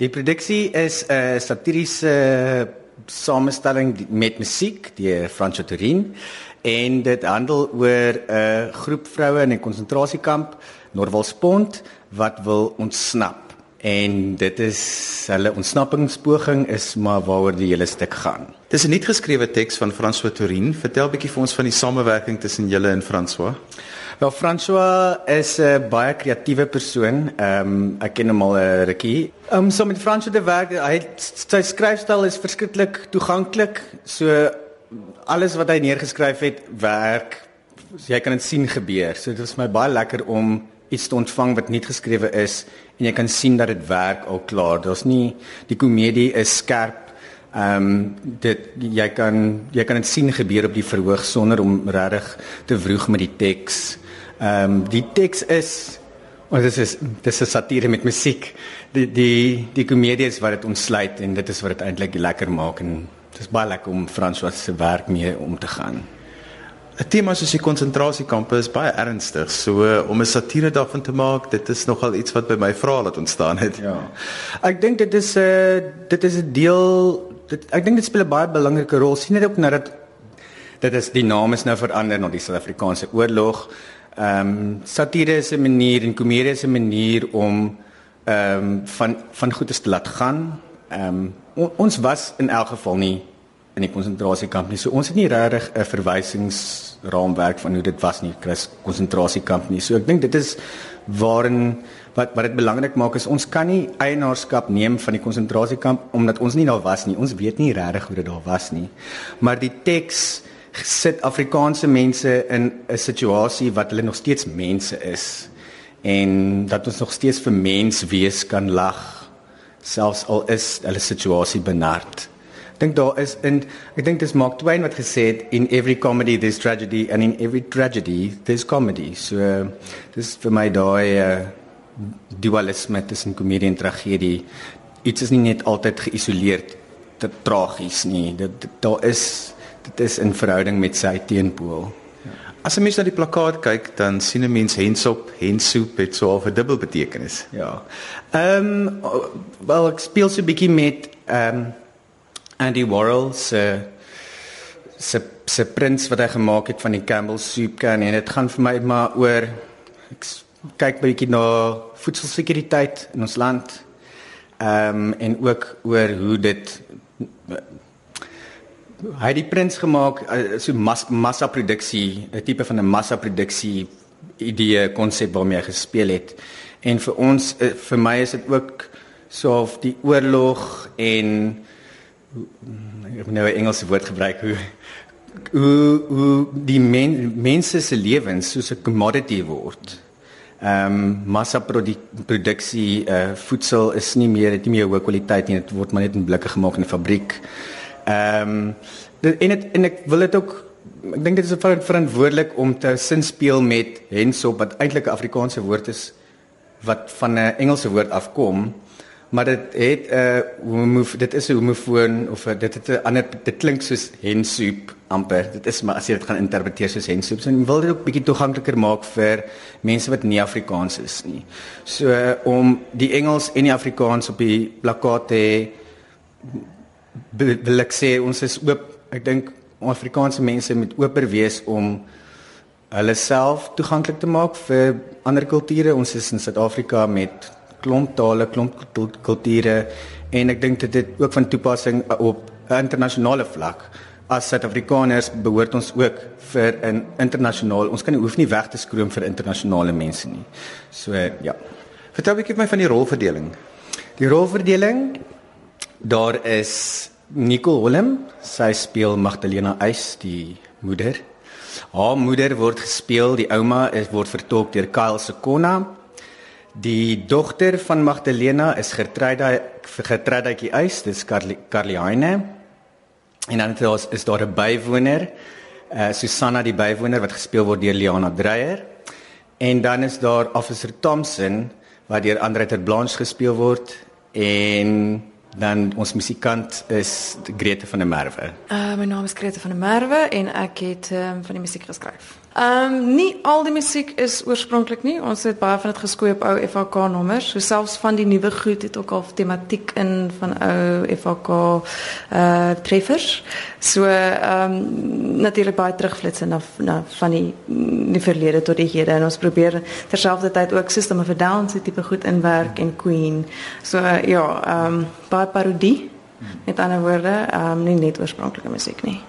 Die produksie is 'n satiriese samestelling met musiek deur Franco Turin en dit handel oor 'n groep vroue in 'n konsentrasiekamp Norwalspont wat wil ontsnap. En dit is hulle ontsnappingspoging is maar waaroor die hele stuk gaan. Dis 'n nuut geskrewe teks van François Tourin. Vertel 'n bietjie vir ons van die samewerking tussen julle en François. Wel François is 'n baie kreatiewe persoon. Ehm um, ek ken hom al 'n rukkie. Ehm um, so met François te werk, hy sy skryfstyl is verskriklik toeganklik. So alles wat hy neergeskryf het, werk. So, jy kan dit sien gebeur. So dit was my baie lekker om iets te ontvang wat nie geskrewe is en jy kan sien dat dit werk al klaar. Daar's nie die komedie is skerp. Ehm um, dit jy kan jy kan dit sien gebeur op die verhoog sonder om regtig te vroeg met die teks. Ehm um, die teks is want dit is dis 'n satire met musiek. Die die die komedie is wat dit ontsluit en dit is wat dit eintlik lekker maak en dit is baie lekker om François se werk mee om te gaan. 'n tema soos die konsentrasiekampe is baie ernstig. So om 'n satire daarvan te maak, dit is nogal iets wat by my vrae laat ontstaan het. Ja. Ek dink dit is 'n uh, eh, dit is 'n deel dit ek dink dit speel 'n baie belangrike rol. sien net ook nou dat dit is die naam is nou verander na die Suid-Afrikaanse oorlog. Ehm um, satire is 'n manier en komedie is 'n manier om ehm um, van van goedes te laat gaan. Ehm um, ons was in elk geval nie in die konsentrasiekamp nie. So ons het nie regtig 'n verwysingsraamwerk van hoe dit was nie, Chris konsentrasiekamp nie. So ek dink dit is waarin wat wat dit belangrik maak is ons kan nie eienaarskap neem van die konsentrasiekamp omdat ons nie daar was nie. Ons weet nie regtig hoe dit daar was nie. Maar die teks sit Afrikaanse mense in 'n situasie wat hulle nog steeds mense is en dat ons nog steeds vir mens wees kan lag selfs al is hulle situasie benard dink daar is in ek dink dis Mark Twain wat gesê het in every comedy there's tragedy and in every tragedy there's comedy. So uh, dis vir my daai uh, dualisme tussen komedie en tragedie. Iets is nie net altyd geïsoleerd te tragies nie. Dit daar is dit is in verhouding met sy teenpool. As 'n mens na die plakkaat kyk, dan sien 'n mens hensop, hensoep het so 'n dubbel betekenis. Ja. Ehm um, wel ek speel so 'n bietjie met ehm um, Andy Warhol se se se prins wat hy gemaak het van die Campbell soup can en dit gaan vir my maar oor ek kyk bietjie na voedselsekuriteit in ons land. Ehm um, en ook oor hoe dit hy die prins gemaak eh, so mas, massa produksie, 'n tipe van 'n massa produksie idee konsep waarmee hy gespeel het. En vir ons eh, vir my is dit ook so of die oorlog en ek moet nou 'n Engelse woord gebruik hoe hoe hoe die men, mense se lewens soos 'n commodity word. Ehm um, massa produksie uh, voedsel is nie meer dit nie meer hoë kwaliteit nie dit word maar net in blikke gemaak in 'n fabriek. Ehm um, en dit en ek wil dit ook ek dink dit is verantwoordelik om te sin speel met hensop wat eintlik 'n Afrikaanse woord is wat van 'n Engelse woord afkom. Maar dit het 'n uh, homof dit is 'n homofoon of a, dit het 'n ander dit klink soos hensoep amper. Dit is maar as jy dit gaan interpreteer soos hensoep. So wil dit ook bietjie toegankliker maak vir mense wat nie Afrikaans is nie. So om die Engels en die Afrikaans op die plakkaat te wil ek sê ons is oop ek dink Afrikaanse mense moet ooper wees om hulle self toeganklik te maak vir ander kulture ons is in Suid-Afrika met klomp tale, klomp kulture en ek dink dit het ook van toepassing op 'n internasionale vlak. As Suid-Afrikaners behoort ons ook vir 'n internasionaal, ons kan nie hoef nie weg te skroom vir internasionale mense nie. So ja. Vertel 'n bietjie my van die rolverdeling. Die rolverdeling daar is Nicole Willem, sy speel Magdalena Eis, die moeder. Haar moeder word gespeel, die ouma is word vertolk deur Kyle Sekona Die dogter van Magdalena is getrouda getroudaatjie Eis, dis Carliane. En dan is, is daar 'n bywoner, eh uh, Susanna die bywoner wat gespeel word deur Liana Dreyer. En dan is daar Officer Thompson wat deur Andre ter Blanche gespeel word en dan ons musikant is Grete van der Merwe. Uh my naam is Grete van der Merwe en ek het um, van die musiek geskryf. Ehm um, nie al die musiek is oorspronklik nie. Ons het baie van dit geskoei op ou FHK nommers. So selfs van die nuwe goed het ook al tematiek in van ou uh eh, treffers. So ehm um, natuurlik baie terugflits na na van die die verlede tot die hede en ons probeer terselfdertyd ook System of a Down se tipe goed inwerk en Queen. So uh, ja, ehm um, baie parodie. Met ander woorde, ehm um, nie net oorspronklike musiek nie.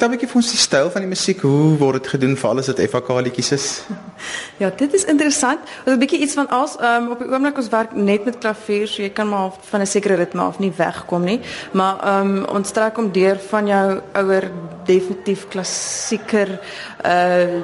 Vertel 'n bietjie vir ons die styl van die musiek. Hoe word dit gedoen vir alles wat FK liedjies is? Ja, dit is interessant. Ons 'n bietjie iets van als um, op die oomblik ons werk net met klavier, so jy kan maar van 'n sekere ritme af nie wegkom nie. Maar ehm um, ons trek om deur van jou ouer definitief klassieker uh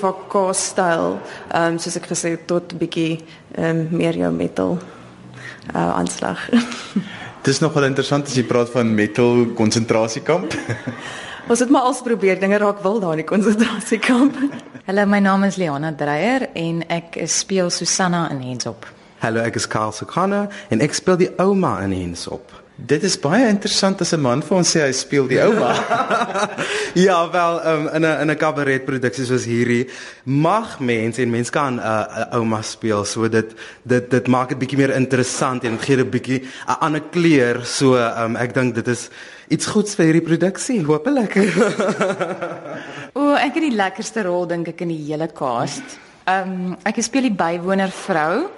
FK styl. Ehm um, soos ek gesê het tot 'n bietjie ehm um, meer jou metal uh aanslag. Dit is nogal interessant as jy praat van metal konsentrasiekamp. Ons het maar al probeer dinge raak wil daar in die konsentrasiekamp. Hallo, my naam is Liana Dreyer en ek speel Susanna in Hensop. Hallo, ek is Karl Sukana en ek speel die ouma in Hensop. Dit is baie interessant as 'n man vir ons sê hy speel die ouma. ja, wel um, in 'n in 'n kabaret produksie soos hierdie mag mense en mense kan 'n uh, ouma speel, so dit dit dit maak dit bietjie meer interessant en dit gee 'n bietjie 'n ander kleur. So um, ek dink dit is iets goeds vir hierdie produksie, hopelik. o, ek het die lekkerste rol dink ek in die hele cast. Ehm um, ek speel die bywoner vrou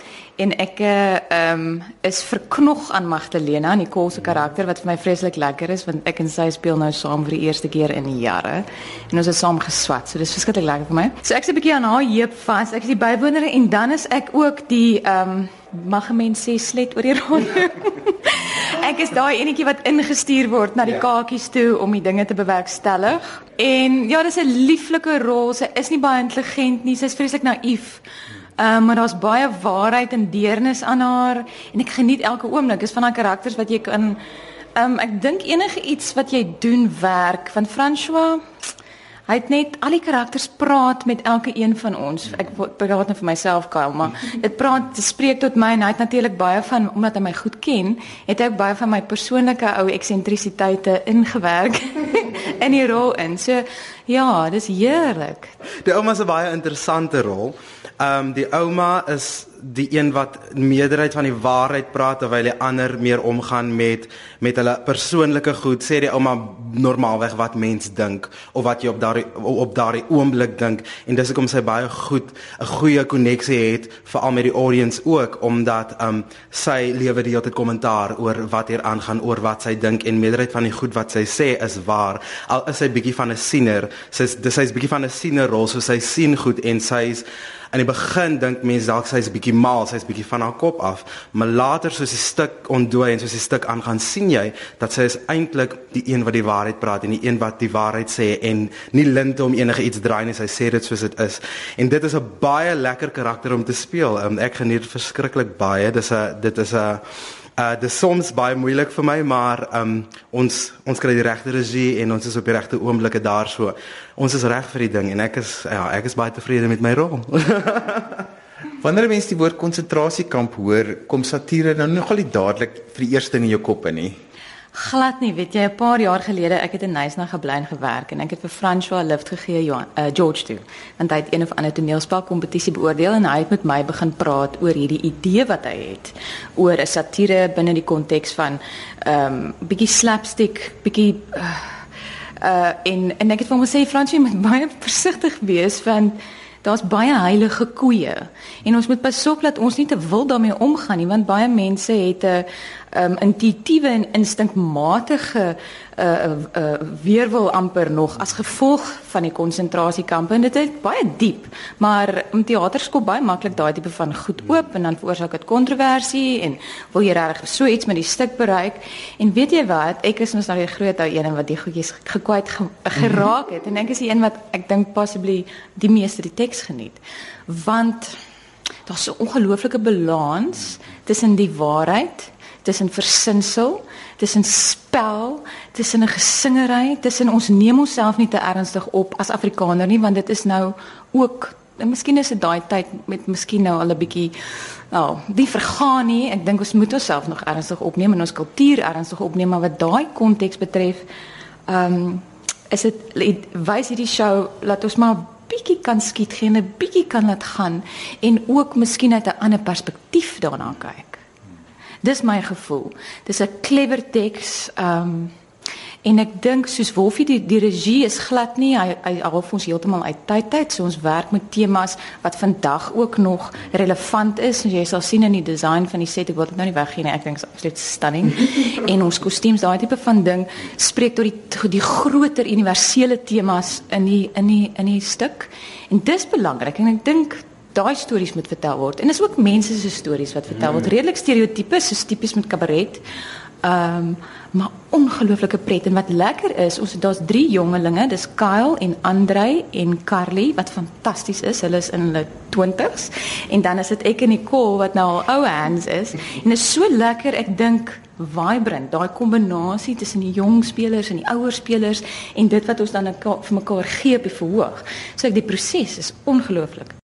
en ek ehm um, is verknog aan Magdalena, die koelse karakter wat vir my vreeslik lekker is want ek en sy speel nou saam vir die eerste keer in jare en ons het saam geswat. So dis verskriklik lekker vir my. So ek's 'n bietjie aan haar heup vas. Ek is die bywoner en dan is ek ook die ehm um, mag 'n mens sê slet oor die rond. ek is daai enetjie wat ingestuur word na die ja. kakies toe om die dinge te bewerkstellig. En ja, dis 'n lieflike rol. Sy is nie baie intelligent nie. Sy's vreeslik naïef. Ehm um, maar daar's baie waarheid en deernis aan haar en ek geniet elke oomblik. Dis van haar karakters wat jy kan um, ek dink enige iets wat jy doen werk. Van François Hy het net al die karakters praat met elke een van ons. Ek praat net vir myself, Kyle, maar dit praat, dit spreek tot my en hy het natuurlik baie van omdat hy my goed ken, het hy ook baie van my persoonlike ou eksentrisiteite ingewerk in die rol in. So ja, dis heerlik. Die ouma se baie interessante rol. Ehm um, die ouma is die een wat meerderheid van die waarheid praat terwyl die ander meer omgaan met met hulle persoonlike goed sê die ouma normaalweg wat mens dink of wat jy op daardie op daardie oomblik dink. En dis hoekom sy baie goed 'n goeie koneksie het veral met die audience ook omdat um sy lewe die hele tyd kommentaar oor wat hier aangaan oor wat sy dink en meerderheid van die goed wat sy sê is waar. Al is sy bietjie van 'n siener sy's dis sy's bietjie van 'n siener rol so sy sien goed en sy's in die begin dink mense dalk sy's 'n bietjie mal, sy's bietjie van haar kop af, maar later soos die stuk ontdooi en soos die stuk aangaan, sien jy dat sy is eintlik die een wat die waarheid praat en die een wat die waarheid sê en nie linte om enige iets draai nie, sy sê dit soos dit is. En dit is 'n baie lekker karakter om te speel. Um, ek geniet verskriklik baie. Dis 'n dit is 'n Uh dis soms baie moeilik vir my, maar um ons ons kry die regte regie en ons is op die regte oomblikke daar so. Ons is reg vir die ding en ek is ja, ek is baie tevrede met my rol. Wanneer mense die woord konsentrasiekamp hoor, kom satire nou nogal nie dadelik vir die eerste in jou kop in nie. Glad nie, weet jy, 'n paar jaar gelede ek het in Nysna gebly en gewerk en ek het vir François lift gegee Johan, uh, George toe. Want hy het een of ander toneelspel kompetisie beoordeel en hy het met my begin praat oor hierdie idee wat hy het oor 'n satire binne die konteks van ehm um, bietjie slapstick, bietjie uh, uh en en ek het vir hom gesê François moet baie versigtig wees want daar's baie heilige koeie en ons moet pas op dat ons nie te wil daarmee omgaan nie want baie mense het 'n um, intuïtiewe en instinkmatige uh, uh, weerwil amper nog as gevolg van die konsentrasiekampe. En dit is baie diep maar om teater skop baie maklik daai tipe van goed oop en dan veroorsaak dit kontroversie en wil jy regtig so iets met die stuk bereik. En weet jy wat? Ek is mos nou die groot ou een wat die goedjies gekwyt geraak het. En ek is die een wat ek dink possibly die meeste die teks geniet. Want daar's 'n ongelooflike balans tussen die waarheid tussen versinsel, tussen spel, tussen 'n gesingery, tussen ons neem onsself nie te ernstig op as Afrikaner nie, want dit is nou ook en miskien is dit daai tyd met miskien nou al 'n bietjie nou, die vergaan nie. Ek dink ons moet onsself nog ernstig opneem en ons kultuur ernstig opneem, maar wat daai konteks betref, ehm um, is dit wys hierdie show laat ons maar bietjie kan skiet gee en 'n bietjie kan laat gaan en ook miskien uit 'n ander perspektief daarna kyk. Dis my gevoel. Dis 'n clever teks. Ehm um, En ek dink soos Wolfie die die regie is glad nie hy hy half ons heeltemal uit tyd tyd so ons werk met temas wat vandag ook nog relevant is en jy sal sien in die design van die set ek wil dit nou nie weggee nie ek dink is absoluut stunning en ons kostuums daai tipe van ding spreek tot die die groter universele temas in die in die in die stuk en dis belangrik en ek dink daai stories moet vertel word. En is ook mense se stories wat vertel word. Redelik stereotypes soos tipies met kabaret. Ehm um, maar ongelooflike pret. En wat lekker is, ons daar's drie jongelinge, dis Kyle en Andrei en Carly wat fantasties is. Hulle is in hulle 20s en dan is dit ek en Nicole wat nou al ou hands is. En dit is so lekker, ek dink vibrant, daai kombinasie tussen die jong spelers en die ouer spelers en dit wat ons dan vir mekaar gee op die verhoog. So ek die proses is ongelooflik.